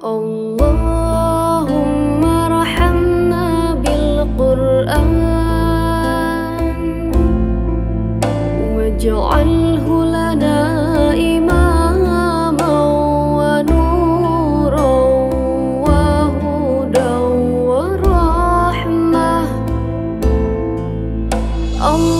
اللهم ارحمنا بالقرآن. واجعله لنا إماما ونورا وهدى ورحمة. الله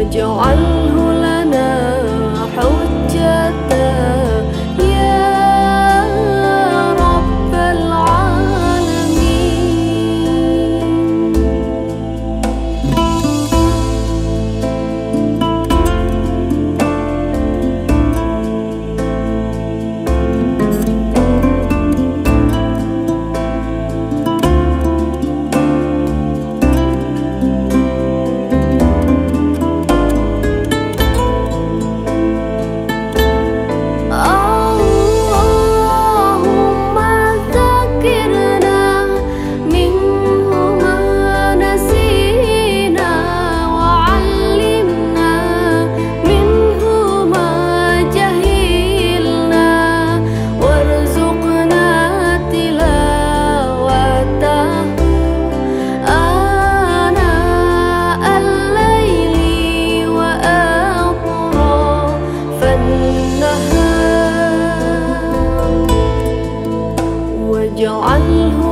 واجعله لنا واجعله لنا